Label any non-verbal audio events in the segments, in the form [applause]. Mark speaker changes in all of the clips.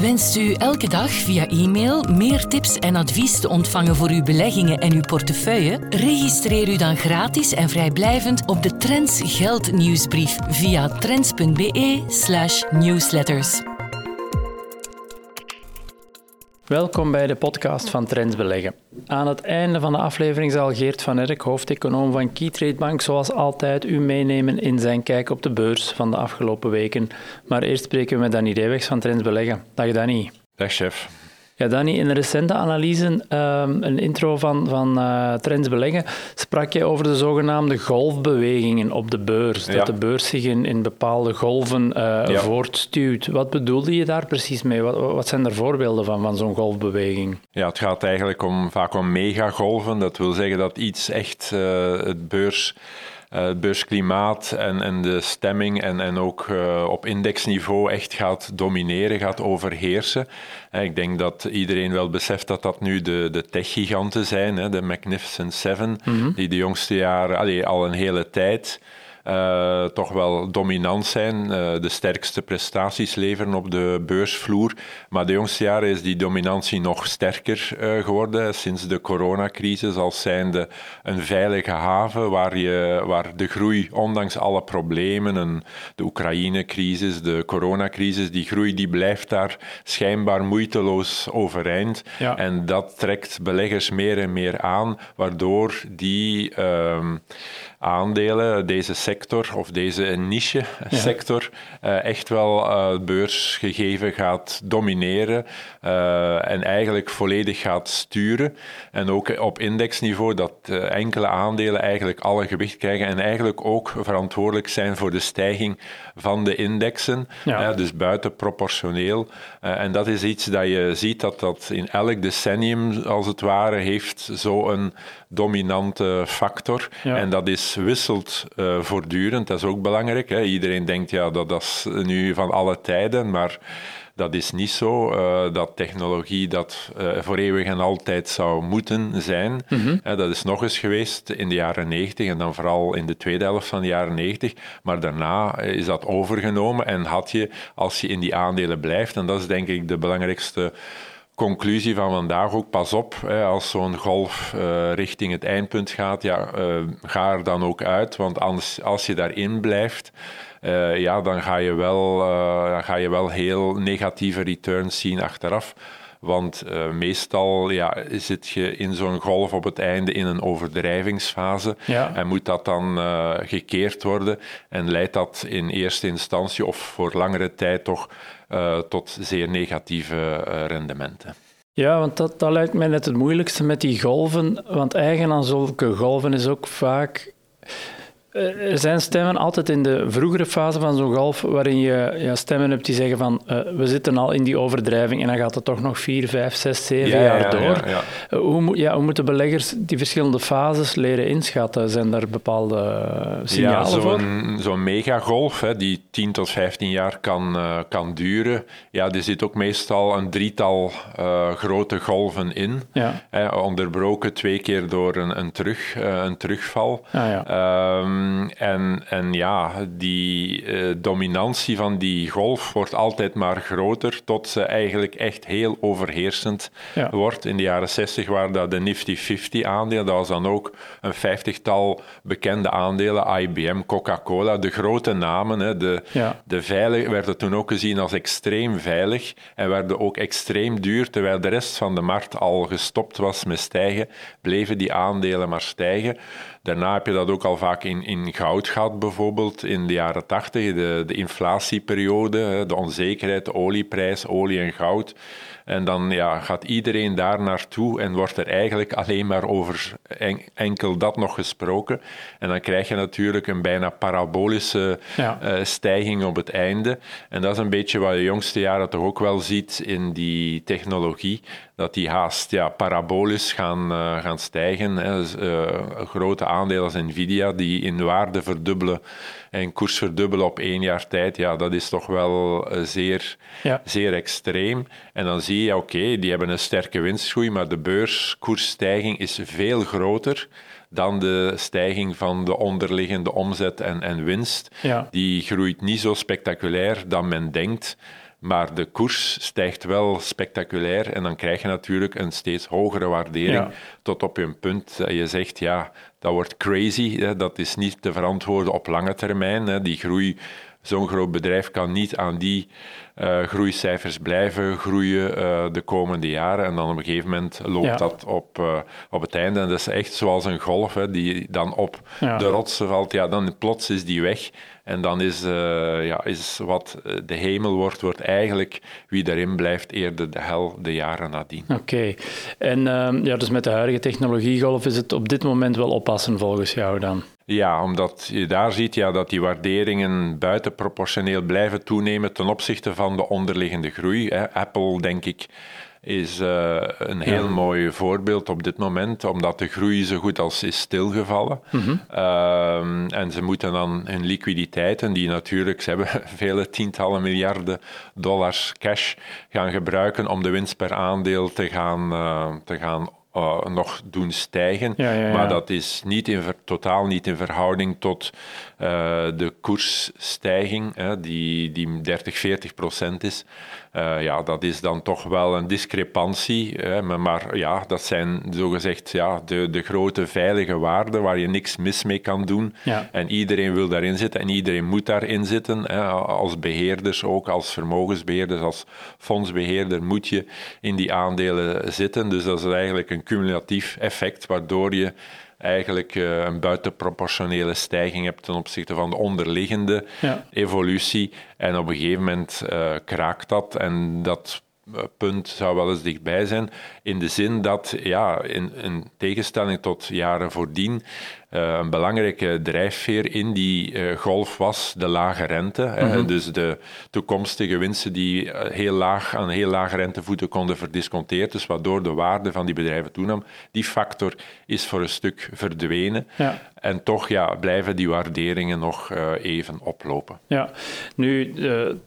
Speaker 1: Wenst u elke dag via e-mail meer tips en advies te ontvangen voor uw beleggingen en uw portefeuille? Registreer u dan gratis en vrijblijvend op de Trends Geld nieuwsbrief via trends.be/newsletters.
Speaker 2: Welkom bij de podcast van Trends Beleggen. Aan het einde van de aflevering zal Geert van Erk, hoofdeconoom van Keytrade Bank, zoals altijd u meenemen in zijn kijk op de beurs van de afgelopen weken. Maar eerst spreken we met Danny Reewegs van Trends Beleggen. Dag Danny.
Speaker 3: Dag chef.
Speaker 2: Ja, Danny, in een recente analyse, um, een intro van, van uh, Trends Beleggen, sprak je over de zogenaamde golfbewegingen op de beurs. Dat de beurs zich in, in bepaalde golven uh, ja. voortstuwt. Wat bedoelde je daar precies mee? Wat, wat zijn er voorbeelden van, van zo'n golfbeweging?
Speaker 3: Ja, het gaat eigenlijk om, vaak om megagolven. Dat wil zeggen dat iets echt uh, het beurs uh, beursklimaat en, en de stemming en, en ook uh, op indexniveau echt gaat domineren, gaat overheersen. En ik denk dat iedereen wel beseft dat dat nu de, de techgiganten zijn, hè, de Magnificent Seven, mm -hmm. die de jongste jaren, allee, al een hele tijd uh, toch wel dominant zijn, uh, de sterkste prestaties leveren op de beursvloer. Maar de jongste jaren is die dominantie nog sterker uh, geworden sinds de coronacrisis, als zijnde een veilige haven waar, je, waar de groei, ondanks alle problemen, en de Oekraïne-crisis, de coronacrisis, die groei die blijft daar schijnbaar moeiteloos overeind. Ja. En dat trekt beleggers meer en meer aan, waardoor die aandelen, deze sector of deze niche-sector, ja. uh, echt wel het beursgegeven gaat domineren uh, en eigenlijk volledig gaat sturen. En ook op indexniveau dat enkele aandelen eigenlijk alle gewicht krijgen en eigenlijk ook verantwoordelijk zijn voor de stijging van de indexen, ja. dus buitenproportioneel. en dat is iets dat je ziet dat dat in elk decennium, als het ware, heeft zo'n dominante factor. Ja. En dat is wisselt uh, voortdurend, dat is ook belangrijk. Hè. Iedereen denkt ja, dat, dat is nu van alle tijden, maar dat is niet zo. Uh, dat technologie dat uh, voor eeuwig en altijd zou moeten zijn. Mm -hmm. uh, dat is nog eens geweest in de jaren 90 en dan vooral in de tweede helft van de jaren 90. Maar daarna is dat overgenomen en had je, als je in die aandelen blijft, en dat is denk ik de belangrijkste conclusie van vandaag ook, pas op, hè, als zo'n golf uh, richting het eindpunt gaat, ja, uh, ga er dan ook uit, want anders, als je daarin blijft, uh, ja, dan ga je, wel, dan ga je wel heel negatieve returns zien achteraf. Want uh, meestal ja, zit je in zo'n golf op het einde in een overdrijvingsfase ja. en moet dat dan uh, gekeerd worden en leidt dat in eerste instantie of voor langere tijd toch uh, tot zeer negatieve rendementen.
Speaker 2: Ja, want dat, dat lijkt mij net het moeilijkste met die golven. Want eigen aan zulke golven is ook vaak eh, er zijn stemmen altijd in de vroegere fase van zo'n golf waarin je ja, stemmen hebt die zeggen van uh, we zitten al in die overdrijving en dan gaat het toch nog vier, vijf, zes, zeven ja, jaar ja, door. Uh, hoe, ja, hoe moeten beleggers die verschillende fases leren inschatten? Zijn er bepaalde signalen
Speaker 3: zo
Speaker 2: voor?
Speaker 3: Zo'n megagolf hè, die 10 tot 15 jaar kan, uh, kan duren, ja, er zit ook meestal een drietal grote golven in. Hè, onderbroken twee keer door een, een, terug, een terugval. Ah, um, en, en ja, die uh, dominantie van die golf wordt altijd maar groter, tot ze eigenlijk echt heel overheersend ja. wordt. In de jaren 60 waren dat de Nifty 50 aandelen. Dat was dan ook een vijftigtal bekende aandelen, IBM, Coca-Cola, de grote namen. Hè, de, ja. de veilig, werden toen ook gezien als extreem veilig en werden ook extreem duur, terwijl de rest van de markt al gestopt was met stijgen, bleven die aandelen maar stijgen. Daarna heb je dat ook al vaak in, in goud gehad, bijvoorbeeld in de jaren tachtig, de, de inflatieperiode, de onzekerheid, de olieprijs, olie en goud. En dan ja, gaat iedereen daar naartoe en wordt er eigenlijk alleen maar over enkel dat nog gesproken. En dan krijg je natuurlijk een bijna parabolische ja. uh, stijging op het einde. En dat is een beetje wat je jongste jaren toch ook wel ziet in die technologie dat die haast ja, parabolisch gaan, uh, gaan stijgen. Hè. Dus, uh, grote aandelen als Nvidia die in waarde verdubbelen en koers verdubbelen op één jaar tijd, ja, dat is toch wel uh, zeer, ja. zeer extreem. En dan zie je, oké, die hebben een sterke winstgroei, maar de beurskoersstijging is veel groter dan de stijging van de onderliggende omzet en, en winst. Ja. Die groeit niet zo spectaculair dan men denkt. Maar de koers stijgt wel spectaculair en dan krijg je natuurlijk een steeds hogere waardering tot op een punt dat je zegt, ja, dat wordt crazy, dat is niet te verantwoorden op lange termijn. Die groei, zo'n groot bedrijf kan niet aan die uh, groeicijfers blijven groeien uh, de komende jaren. En dan op een gegeven moment loopt dat op, uh, op het einde. En dat is echt zoals een golf hè, die dan op de rotsen valt. Ja, dan plots is die weg. En dan is, ja, is wat de hemel wordt, wordt eigenlijk wie daarin blijft eerder de hel de jaren nadien.
Speaker 2: Oké. En ehm, ja, dus met de huidige technologiegolf is het op dit moment wel oppassen volgens jou dan?
Speaker 3: Ja, omdat je daar ziet ja, dat die waarderingen buitenproportioneel blijven toenemen ten opzichte van de onderliggende groei. Apple, denk ik, is uh, een heel mooi voorbeeld op dit moment, omdat de groei zo goed als is stilgevallen. Mm en ze moeten dan hun liquiditeiten, die natuurlijk, ze hebben [laughs] vele tientallen miljarden dollars cash, gaan gebruiken om de winst per aandeel te gaan, uh, te gaan nog doen stijgen. Ja, ja, ja. Maar dat is niet in totaal niet in verhouding tot de koersstijging, die, die 30, 40 procent is. Uh, ja, dat is dan toch wel een discrepantie. Maar, ja, dat zijn zogezegd ja, de, de grote veilige waarden waar je niks mis mee kan doen. En iedereen wil daarin zitten en iedereen moet daarin zitten. Als beheerders ook, als vermogensbeheerders, als fondsbeheerder moet je in die aandelen zitten. Dus dat is eigenlijk een cumulatief effect waardoor je eigenlijk uh, een buitenproportionele stijging hebt ten opzichte van de onderliggende evolutie. En op een gegeven moment uh, kraakt dat en dat eh, punt zou wel eens dichtbij zijn, in de zin dat, ja, in, in tegenstelling tot jaren voordien, een belangrijke drijfveer in die uh, golf was de lage rente. Mm -hmm. Dus de toekomstige winsten die heel laag, aan heel lage rentevoeten konden verdisconteerd, dus waardoor de waarde van die bedrijven toenam. Die factor is voor een stuk verdwenen. Ja. En toch ja, blijven die waarderingen nog uh, even oplopen.
Speaker 2: Ja, nu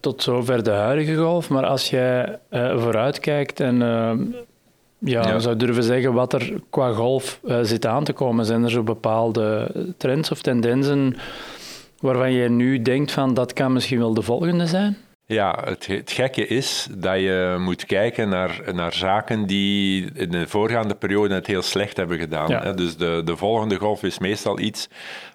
Speaker 2: tot zover de huidige golf, maar als jij vooruitkijkt en ja, ja. zou durven zeggen wat er qua golf uh, zit aan te komen. Zijn er zo bepaalde trends of tendensen waarvan je nu denkt van dat kan misschien wel de volgende zijn?
Speaker 3: Ja, het, het, gekke is dat je moet kijken naar, naar zaken die in de voorgaande periode het heel slecht hebben gedaan. Ja. Dus de, de volgende golf is meestal iets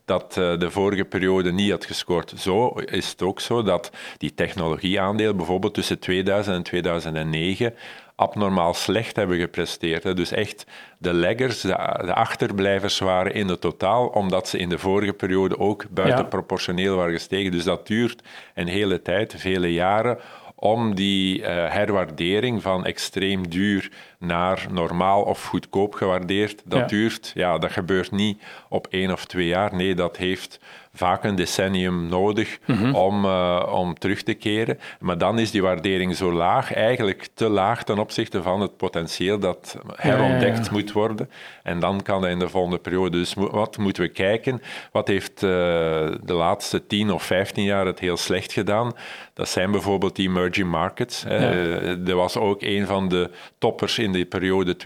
Speaker 3: dat uh, de vorige periode niet had gescoord. Zo is het ook zo dat die technologieaandeel bijvoorbeeld tussen 2000 en 2009 abnormaal slecht hebben gepresteerd. Hè. Dus echt de leggers, de, de, achterblijvers waren in het totaal, omdat ze in de vorige periode ook buitenproportioneel waren gestegen. Dus dat duurt een hele tijd, vele jaren, om die uh, herwaardering van extreem duur naar normaal of goedkoop gewaardeerd, dat duurt, ja, dat gebeurt niet op één of twee jaar. Nee, dat heeft vaak een decennium nodig mhm. om, uh, om terug te keren. Maar dan is die waardering zo laag, eigenlijk te laag ten opzichte van het potentieel dat herontdekt moet worden. En dan kan dat in de volgende periode. Dus wat moeten we kijken? Wat heeft uh, de laatste 10 of 15 jaar het heel slecht gedaan? Dat zijn bijvoorbeeld die emerging markets. Ja. Uh, er was ook een van de toppers in de periode 2000-2010.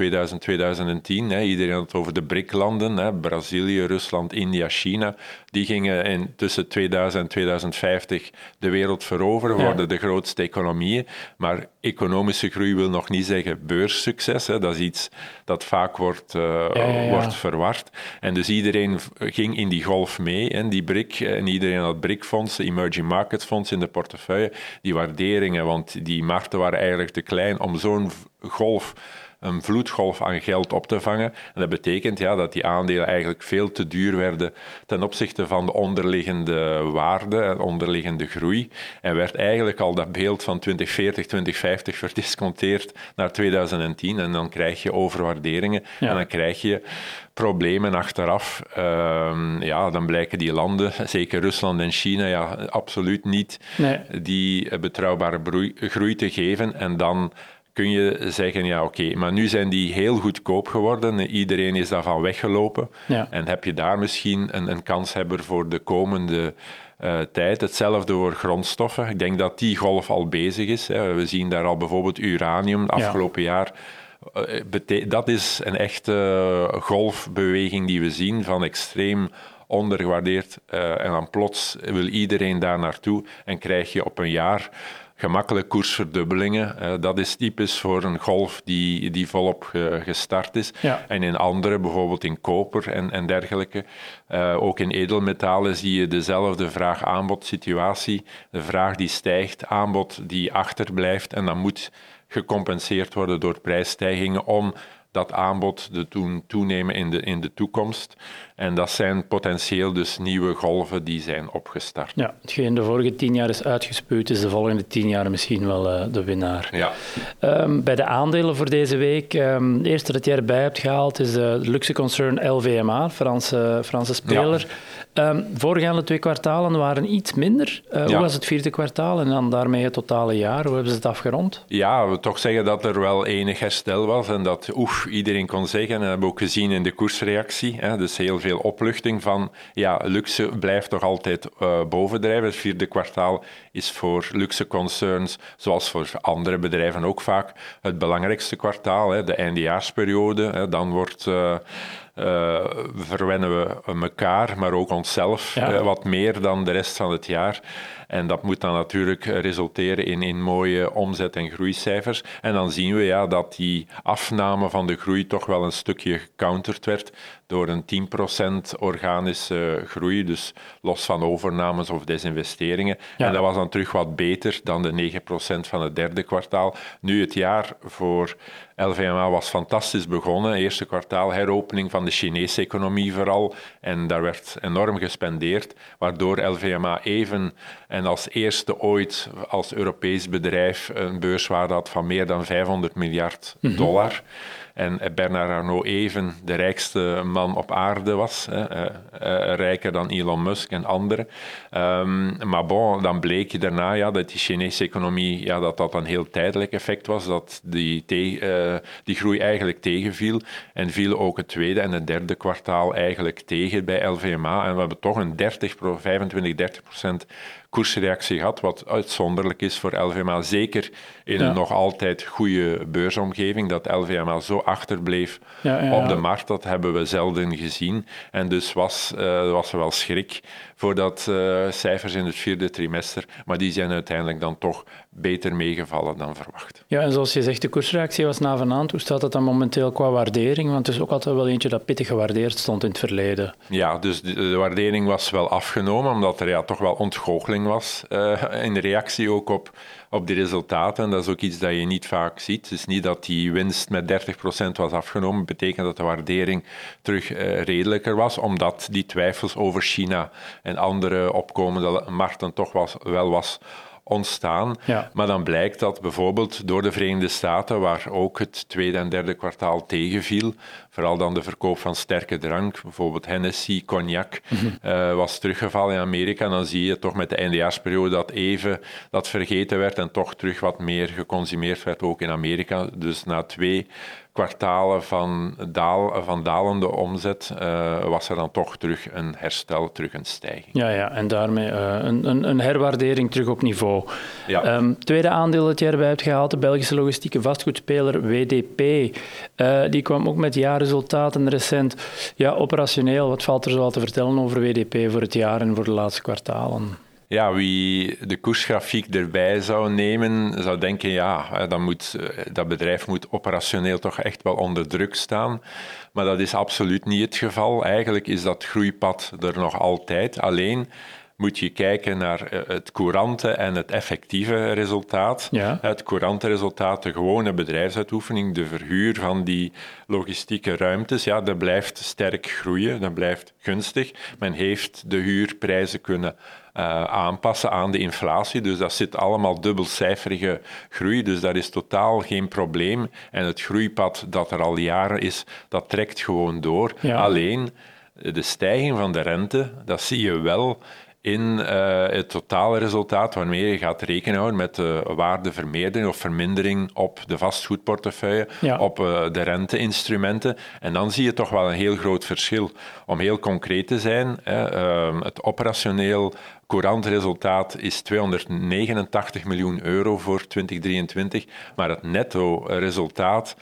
Speaker 3: Iedereen had het over de BRIC-landen, Brazilië, Rusland, India, China. Die gingen in, tussen 2000 en 2050 de wereld veroveren, worden de grootste economieën. Maar economische groei wil nog niet zeggen beurssucces. Hè. Dat is iets dat vaak wordt, uh, wordt verward. En dus iedereen ging in die golf mee, en die BRIC, en iedereen had BRIC-fondsen, Emerging Markets Fonds in de portefeuille, die waarderingen, want die markten waren eigenlijk te klein om zo'n golf een vloedgolf aan geld op te vangen. En dat betekent ja, dat die aandelen eigenlijk veel te duur werden ten opzichte van de onderliggende waarde en onderliggende groei. En werd eigenlijk al dat beeld van 2040, 2050 verdisconteerd naar 2010. En dan krijg je overwaarderingen en dan krijg je problemen achteraf. Ehm, ja, dan blijken die landen, zeker Rusland en China, ja, absoluut niet nee. die betrouwbare groei te geven. En dan kun je zeggen, ja oké, maar nu zijn die heel goedkoop geworden, iedereen is daarvan weggelopen. Ja. En heb je daar misschien een, een kanshebber voor de komende uh, tijd? Hetzelfde voor grondstoffen. Ik denk dat die golf al bezig is. Hè. We zien daar al bijvoorbeeld uranium de afgelopen jaar. Uh, dat is een echte golfbeweging die we zien van extreem ondergewaardeerd. Uh, en dan plots wil iedereen daar naartoe en krijg je op een jaar gemakkelijk koersverdubbelingen. Uh, dat is typisch voor een golf die, die volop gestart is. En in andere, bijvoorbeeld in koper en, en dergelijke, uh, ook in edelmetalen zie je dezelfde vraag-aanbod situatie. De vraag die stijgt, aanbod die achterblijft en dan moet gecompenseerd worden door prijsstijgingen om dat aanbod te doen toenemen in de, in de toekomst. En dat zijn potentieel dus nieuwe golven die zijn opgestart.
Speaker 2: Ja, hetgeen de vorige tien jaar is uitgespuwd, is de volgende tien jaar misschien wel uh, de winnaar.
Speaker 3: Ja.
Speaker 2: Um, bij de aandelen voor deze week, um, het eerste dat jij erbij hebt gehaald is de luxe concern LVMA, Franse, Franse speler. Um, voorgaande twee kwartalen waren iets minder. Uh, ja. Hoe was het vierde kwartaal en dan daarmee het totale jaar? Hoe hebben ze het afgerond?
Speaker 3: Ja, we toch zeggen dat er wel enig herstel was en dat oef, iedereen kon zeggen. En dat hebben we ook gezien in de koersreactie. Hè, dus heel veel opluchting van, ja, luxe blijft toch altijd uh, bovendrijven. Het vierde kwartaal is voor luxe concerns, zoals voor andere bedrijven ook vaak, het belangrijkste kwartaal. Hè, de eindejaarsperiode. Hè, dan wordt... Uh, uh, verwennen we elkaar, maar ook onszelf ja. uh, wat meer dan de rest van het jaar. En dat moet dan natuurlijk resulteren in, in mooie omzet- en groeicijfers. En dan zien we ja, dat die afname van de groei toch wel een stukje gecounterd werd door een 10% organische groei, dus los van overnames of desinvesteringen. Ja. En dat was dan terug wat beter dan de 9% van het derde kwartaal. Nu het jaar voor LVMA was fantastisch begonnen. Eerste kwartaal heropening van de Chinese economie vooral. En daar werd enorm gespendeerd, waardoor LVMA even en als eerste ooit als Europees bedrijf een beurswaarde had van meer dan 500 miljard mhm. dollar. En Bernard Arnault even de rijkste man op aarde was, hè, uh, uh, rijker dan Elon Musk en anderen. Um, maar bon, dan bleek je daarna ja, dat die Chinese economie, ja, dat dat een heel tijdelijk effect was, dat die, die groei eigenlijk tegenviel. En viel ook het tweede en het derde kwartaal eigenlijk tegen bij LVMA. En we hebben toch een 30, 25, 30 procent koersreactie gehad, wat uitzonderlijk is voor LVMA. Zeker in een nog altijd goede beursomgeving, dat LVMA zo achterbleef ja, op de markt, dat hebben we zelden gezien. En dus was, uh, was er wel schrik voor dat uh, cijfers in het vierde trimester, maar die zijn uiteindelijk dan toch beter meegevallen dan verwacht.
Speaker 2: Ja, en zoals je zegt, de koersreactie was navenant. Hoe staat het dan momenteel qua waardering? Want het is ook altijd wel eentje dat pittig gewaardeerd stond in het verleden.
Speaker 3: Ja, dus de, de waardering was wel afgenomen, omdat er ja, toch wel ontgoocheling was uh, in reactie ook op, op die resultaten. En dat is ook iets dat je niet vaak ziet. Het is niet dat die winst met 30% was afgenomen, dat betekent dat de waardering terug uh, redelijker was, omdat die twijfels over China en andere opkomende markten toch was, wel was ontstaan. Ja. Maar dan blijkt dat bijvoorbeeld door de Verenigde Staten, waar ook het tweede en derde kwartaal tegenviel, vooral dan de verkoop van sterke drank, bijvoorbeeld Hennessy, cognac, mm uh, was teruggevallen in Amerika. En dan zie je toch met de eindejaarsperiode dat even dat vergeten werd en toch terug wat meer geconsumeerd werd, ook in Amerika. Dus na twee kwartalen van, daal, van dalende omzet uh, was er dan toch terug een herstel, terug een stijging.
Speaker 2: Ja, ja en daarmee uh, een, een, een, herwaardering terug op niveau. Ja. Um, tweede aandeel dat jij erbij hebt gehaald, de Belgische logistieke vastgoedspeler WDP. Uh, die kwam ook met jaarresultaten recent. Ja, operationeel, wat valt er zoal te vertellen over WDP voor het jaar en voor de laatste kwartalen?
Speaker 3: Ja, wie de koersgrafiek erbij zou nemen, zou denken, ja, dan moet, eh, dat bedrijf moet operationeel toch echt wel onder druk staan. Maar dat is absoluut niet het geval. Eigenlijk is dat groeipad er nog altijd. Alleen moet je kijken naar eh, het courante en het effectieve resultaat.
Speaker 2: Ja.
Speaker 3: Het courante resultaat, de gewone bedrijfsuitoefening, de verhuur van die logistieke ruimtes, ja, dat blijft sterk groeien, dat blijft gunstig. Men heeft de huurprijzen kunnen uh, aanpassen aan de inflatie. Dus dat zit allemaal dubbelcijferige groei. Dus dat is totaal geen probleem. En het groeipad dat er al jaren is, dat trekt gewoon door. Alleen de stijging van de rente, dat zie je wel in uh, het totale resultaat waarmee je gaat rekenen houden met de waardevermeerdering of vermindering op de vastgoedportefeuille, op uh, de renteinstrumenten. En dan zie je toch wel een heel groot verschil. Om heel concreet te zijn, hè, uh, het operationeel courant resultaat is 289 miljoen euro voor 2023, maar het netto resultaat,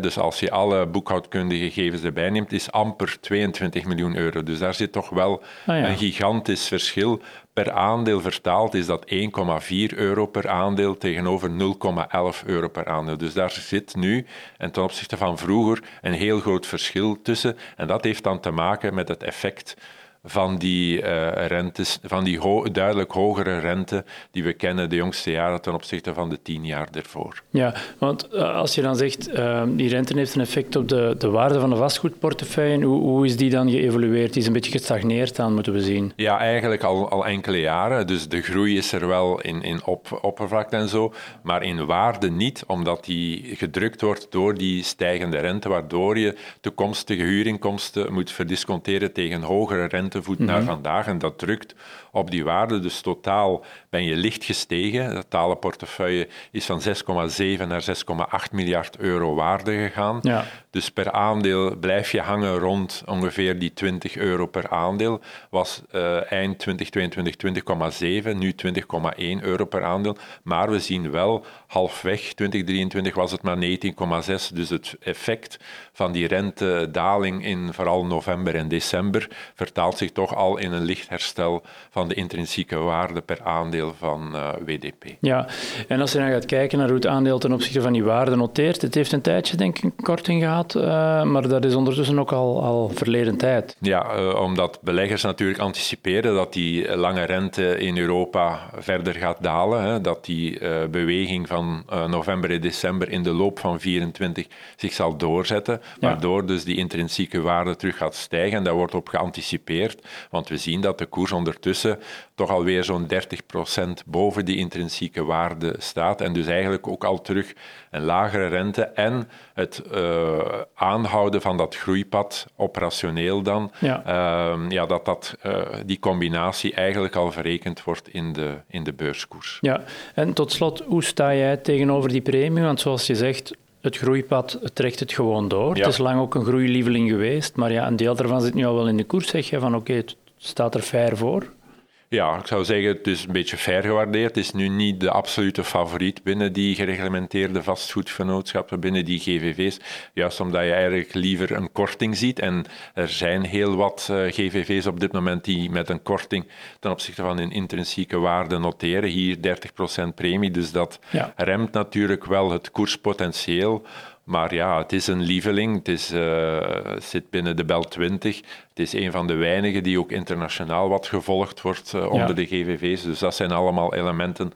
Speaker 3: dus als je alle boekhoudkundige gegevens erbij neemt, is amper 22 miljoen euro. Dus daar zit toch wel ah, een gigantisch verschil. Per aandeel vertaald is dat 1,4 euro per aandeel tegenover 0,11 euro per aandeel. Dus daar zit nu, en ten opzichte van vroeger, een heel groot verschil tussen. En dat heeft dan te maken met het effect van die uh, rentes, van die ho duidelijk hogere rente die we kennen de jongste jaren ten opzichte van de tien jaar ervoor.
Speaker 2: Ja, want uh, als je dan zegt uh, die rente heeft een effect op de, de waarde van de vastgoedportefeuille, hoe, hoe is die dan geëvolueerd? Die is een beetje gestagneerd aan, moeten we zien.
Speaker 3: Ja, eigenlijk al, al enkele jaren. Dus de groei is er wel in, in op, oppervlakte en zo, maar in waarde niet, omdat die gedrukt wordt door die stijgende rente, waardoor je toekomstige huurinkomsten moet verdisconteren tegen hogere rente rentevoet naar mhm. vandaag. En dat drukt op die waarde. Dus totaal ben je licht gestegen. De totale portefeuille is van 6,7 naar 6,8 miljard euro waarde gegaan. Ja. Dus per aandeel blijf je hangen rond ongeveer die 20 euro per aandeel. Was uh, eind 2022 20,7, nu 20,1 euro per aandeel. Maar we zien wel, halfweg 2023 was het maar 19,6. Dus het effect van die rentedaling in vooral november en december vertaalt zich toch al in een licht herstel van de intrinsieke waarde per aandeel van eh, WDP.
Speaker 2: Ja, en als je dan gaat kijken naar hoe het aandeel ten opzichte van die waarde noteert, het heeft een tijdje denk ik een korting gehad, uh, maar dat is ondertussen ook al, al verleden tijd.
Speaker 3: Ja, uh, omdat beleggers natuurlijk anticiperen dat die lange rente in Europa verder gaat dalen, hè, dat die beweging van november en december in de loop van 24 zich zal doorzetten, waardoor dus die intrinsieke waarde terug gaat stijgen en daar wordt op geanticipeerd, want we zien dat de koers ondertussen toch alweer zo'n 30% boven die intrinsieke waarde staat en dus eigenlijk ook al terug een lagere rente en het uh, aanhouden van dat groeipad, operationeel dan, ja. Uh, ja dat, dat uh, die combinatie eigenlijk al verrekend wordt in de, in de beurskoers.
Speaker 2: Ja, en tot slot, hoe sta jij tegenover die premie? Want zoals je zegt, het groeipad trekt het gewoon door. Het is lang ook een groeilieveling geweest, maar ja, een deel daarvan zit nu al wel in de koers. Zeg je van oké, het staat er fair voor?
Speaker 3: Ja, ik zou zeggen, het is een beetje fair gewaardeerd. Het is nu niet de absolute favoriet binnen die gereglementeerde vastgoedvernootschappen, binnen die GVV's. Juist omdat je eigenlijk liever een korting ziet. En er zijn heel wat uh, GVV's op dit moment die met een korting ten opzichte van hun intrinsieke waarde noteren. Hier 30% premie, dus dat ja. remt natuurlijk wel het koerspotentieel. Maar ja, het is een lieveling. Het is, uh, zit binnen de Bel 20. Het is een van de weinigen die ook internationaal wat gevolgd wordt uh, onder de GVV's. Dus dat zijn allemaal elementen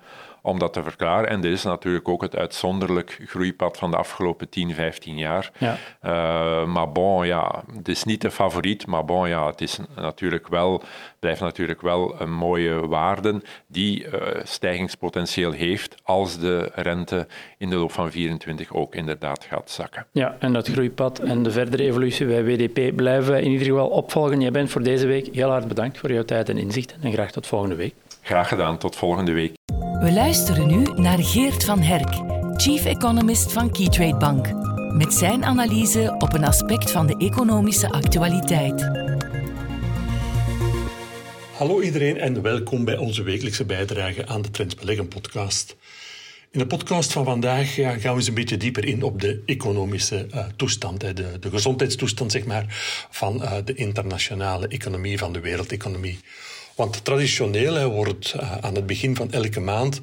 Speaker 3: om dat te verklaren. En dit is natuurlijk ook het uitzonderlijk groeipad van de afgelopen 10, 15 jaar. Ja. Uh, maar bon, ja, het is niet de favoriet, maar bon, ja, het is natuurlijk wel, blijft natuurlijk wel een mooie waarde die uh, stijgingspotentieel heeft als de rente in de loop van 24 ook inderdaad gaat zakken.
Speaker 2: Ja, en dat groeipad en de verdere evolutie bij WDP blijven in ieder geval opvolgen. Jij bent voor deze week heel hard bedankt voor jouw tijd en inzichten en graag tot volgende week.
Speaker 3: Graag gedaan, tot volgende week.
Speaker 1: We luisteren nu naar Geert van Herk, Chief Economist van Keytrade Bank, met zijn analyse op een aspect van de economische actualiteit.
Speaker 4: Hallo iedereen en welkom bij onze wekelijkse bijdrage aan de Trends Beleggen podcast. In de podcast van vandaag ja, gaan we eens een beetje dieper in op de economische uh, toestand, de, de gezondheidstoestand zeg maar, van uh, de internationale economie, van de wereldeconomie. Want traditioneel hè, wordt uh, aan het begin van elke maand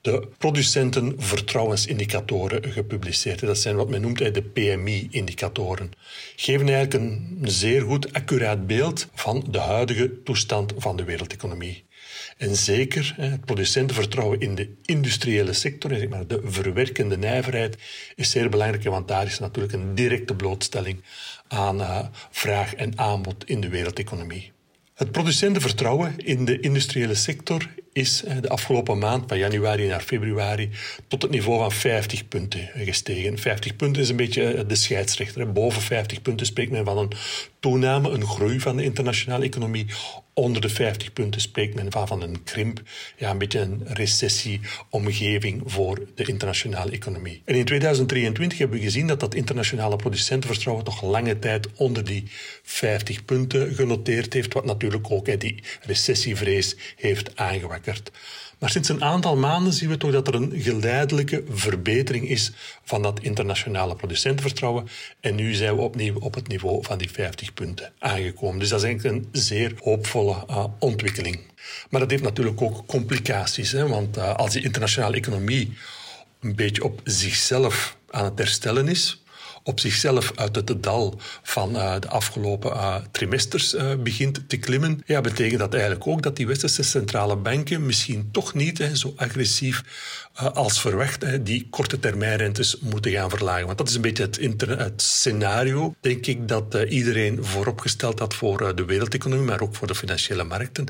Speaker 4: de producentenvertrouwensindicatoren gepubliceerd. Dat zijn wat men noemt de PMI-indicatoren. Geven eigenlijk een zeer goed accuraat beeld van de huidige toestand van de wereldeconomie. En zeker het producentenvertrouwen in de industriële sector, maar de verwerkende nijverheid, is zeer belangrijk, want daar is natuurlijk een directe blootstelling aan uh, vraag en aanbod in de wereldeconomie. Het producentenvertrouwen in de industriële sector is eh, de afgelopen maand, van januari naar februari, tot het niveau van 50 punten gestegen. 50 punten is een beetje eh, de scheidsrechter. Boven 50 punten spreekt men van een toename, een groei van de internationale economie. Onder de 50 punten spreekt men van, een krimp, ja, een beetje een recessieomgeving voor de internationale economie. En in 2023 hebben we gezien dat dat internationale producentenvertrouwen toch lange tijd onder die 50 punten genoteerd heeft, wat natuurlijk ook die recessievrees heeft aangewakkerd. Maar sinds een aantal maanden zien we toch dat er een geleidelijke verbetering is van dat internationale producentenvertrouwen. En nu zijn we opnieuw op het niveau van die 50 punten aangekomen. Dus dat is eigenlijk een zeer hoopvolle uh, ontwikkeling. Maar dat heeft natuurlijk ook complicaties. Hè? Want uh, als die internationale economie een beetje op zichzelf aan het herstellen is, op zichzelf uit het dal van uh, de afgelopen uh, trimesters uh, begint te klimmen, ja, betekent dat eigenlijk ook dat die westerse centrale banken misschien toch niet zo agressief als verwacht hè, die korte termijnrentes moeten gaan verlagen. Want dat is een beetje het, het scenario, denk ik, dat iedereen vooropgesteld had voor de wereldeconomie, maar ook voor de financiële markten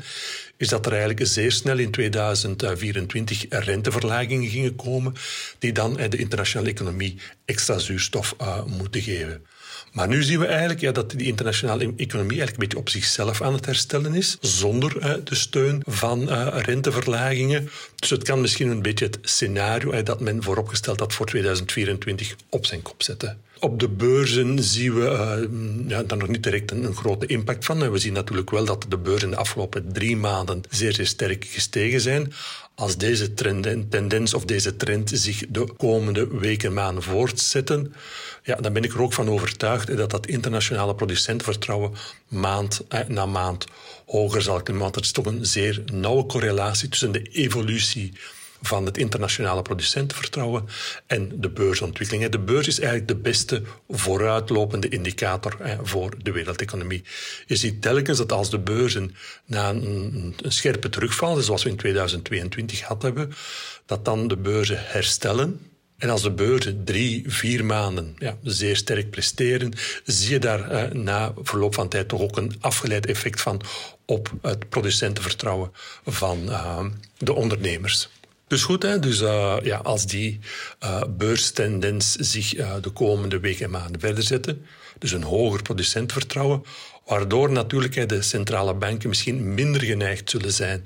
Speaker 4: is dat er eigenlijk zeer snel in 2024 renteverlagingen gingen komen, die dan de internationale economie extra zuurstof uh, moeten geven. Maar nu zien we eigenlijk ja, dat die internationale economie eigenlijk een beetje op zichzelf aan het herstellen is, zonder de steun van uh, renteverlagingen. Dus het kan misschien een beetje het scenario dat men vooropgesteld had voor 2024 op zijn kop zetten. Op de beurzen zien we uh, ja, daar nog niet direct een, grote impact van. We zien natuurlijk wel dat de beurzen de afgelopen drie maanden zeer, zeer sterk gestegen zijn. Als deze trend, tendens of deze trend zich de komende weken, maanden voortzetten, ja, dan ben ik er ook van overtuigd dat dat internationale producentenvertrouwen maand eh, na maand hoger zal klimmen. Want er is toch een zeer nauwe correlatie tussen de evolutie van het internationale producentenvertrouwen en de beursontwikkeling. De beurs is eigenlijk de beste vooruitlopende indicator voor de wereldeconomie. Je ziet telkens dat als de beurzen na een, scherpe terugval, zoals we in 2022 gehad hebben, dat dan de beurzen herstellen. En als de beurzen drie, vier maanden ja, zeer sterk presteren, zie je daar eh, na verloop van tijd toch ook een afgeleid effect van op het producentenvertrouwen van uh, de ondernemers. Dus goed, hè? Dus, uh, ja, als die uh, beurstendens zich uh, de komende weken en maanden verder zetten, dus een hoger producentvertrouwen, waardoor natuurlijk de centrale banken misschien minder geneigd zullen zijn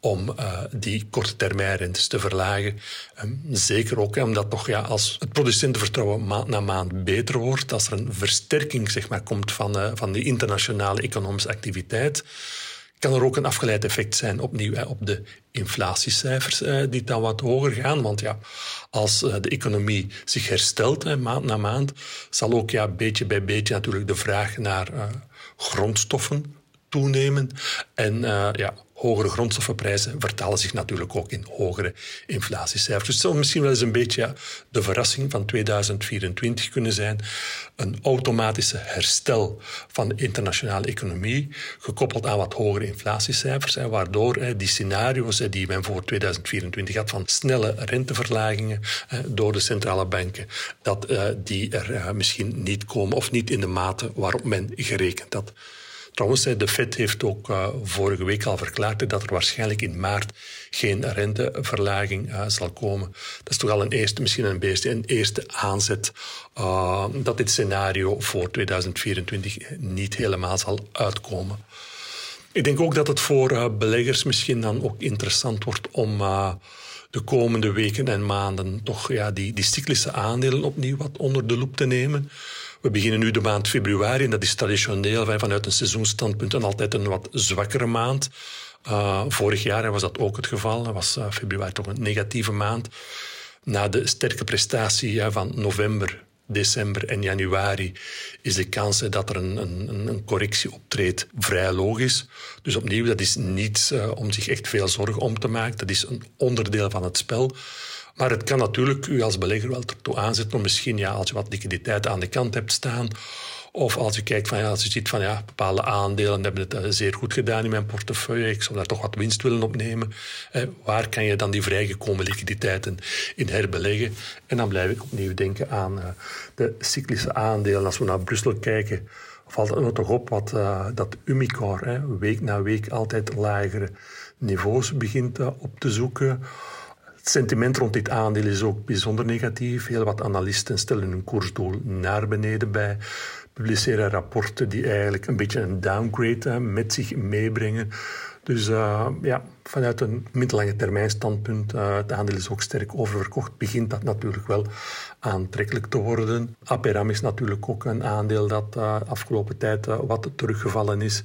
Speaker 4: om die korte termijnrentes te verlagen. Um, zeker ook omdat toch, ja, als het producentenvertrouwen maand na maand beter wordt, als er een versterking zeg maar, komt van, uh, van die internationale economische activiteit, kan er ook een afgeleid effect zijn opnieuw hè, op de inflatiecijfers eh, die dan wat hoger gaan. Want ja, als eh, de economie zich herstelt maand na maand, zal ook ja, beetje bij beetje natuurlijk de vraag naar uh, grondstoffen toenemen. En ja, hogere grondstoffenprijzen vertalen zich natuurlijk ook in hogere inflatiecijfers. Dus het misschien wel eens een beetje de verrassing van 2024 kunnen zijn. Een automatische herstel van de internationale economie, gekoppeld aan wat hogere inflatiecijfers, waardoor hè, die scenario's die men voor 2024 had van snelle renteverlagingen hè, door de centrale banken, dat uh, die er uh, misschien niet komen of niet in de mate waarop men gerekend had. Trouwens, de Fed heeft ook uh, vorige week al verklaard dat er waarschijnlijk in maart geen renteverlaging uh, zal komen. Dat is toch al een eerste, misschien een, een eerste aanzet uh, dat dit scenario voor 2024 niet helemaal zal uitkomen. Ik denk ook dat het voor beleggers misschien dan ook interessant wordt om de komende weken en maanden toch ja, die, die cyclische aandelen opnieuw wat onder de loep te nemen. We beginnen nu de maand februari en dat is traditioneel vanuit een seizoensstandpunt een altijd een wat zwakkere maand. Uh, vorig jaar was dat ook het geval. Dat was uh, februari toch een negatieve maand. Na de sterke prestatie van november, december en januari is de kans dat er een, een, een, correctie optreedt vrij logisch. Dus opnieuw, dat is niet uh, om zich echt veel zorgen om te maken. Dat is een onderdeel van het spel. Maar het kan natuurlijk u als belegger wel ertoe aanzetten om misschien, ja, als je wat liquiditeit aan de kant hebt staan, of als je kijkt van ja, als je ziet van ja, bepaalde aandelen hebben het eh, zeer goed gedaan in mijn portefeuille, ik zou daar toch wat winst willen opnemen. Eh, waar kan je dan die vrijgekomen liquiditeiten in herbeleggen? En dan blijf ik opnieuw denken aan eh, de cyclische aandelen. Als we naar Brussel kijken, valt het nog toch op wat uh, dat Umicore week na week altijd lagere niveaus begint op te zoeken. Het sentiment rond dit aandeel is ook bijzonder negatief. Heel wat analisten stellen hun koersdoel naar beneden bij publiceren rapporten die eigenlijk een beetje een downgrade met zich meebrengen. Dus uh, ja, vanuit een middellange termijn standpunt, uh, het aandeel is ook sterk oververkocht, begint dat natuurlijk wel aantrekkelijk te worden. Aperam is natuurlijk ook een aandeel dat uh, afgelopen tijd wat teruggevallen is.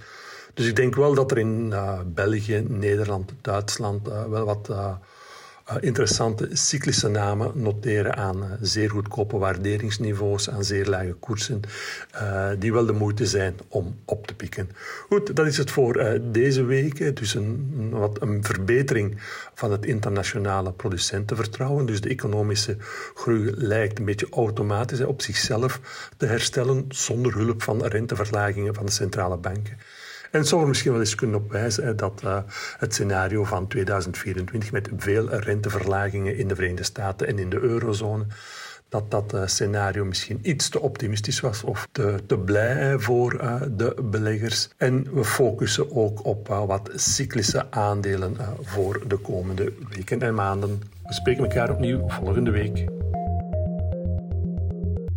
Speaker 4: Dus ik denk wel dat er in België, Nederland, Duitsland wel wat interessante cyclische namen noteren aan uh, zeer goedkope waarderingsniveaus, aan zeer lage koersen, uh, die wel de moeite zijn om op te pikken. Goed, dat is het voor deze week. Dus een, wat een verbetering van het internationale producentenvertrouwen. Dus de economische groei lijkt een beetje automatisch op zichzelf te herstellen, zonder hulp van renteverlagingen van de centrale banken. En zou er misschien wel eens kunnen op wijzen dat uh, het scenario van 2024 met veel renteverlagingen in de Verenigde Staten en in de eurozone dat dat uh, scenario misschien iets te optimistisch was of te, te blij voor uh, de beleggers. En we focussen ook op wat cyclische aandelen voor de komende weken en maanden. We spreken elkaar opnieuw volgende week.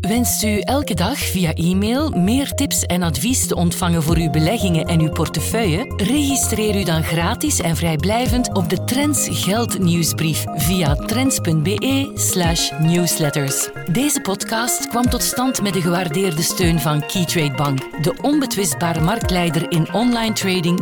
Speaker 1: Wenst u elke dag via e-mail meer tips en advies te ontvangen voor uw beleggingen en uw portefeuille? Registreer u dan gratis en vrijblijvend op de Trends Geld nieuwsbrief via trends.be/slash newsletters. Deze podcast kwam tot stand met de gewaardeerde steun van Keytrade Bank, de onbetwistbare marktleider in online trading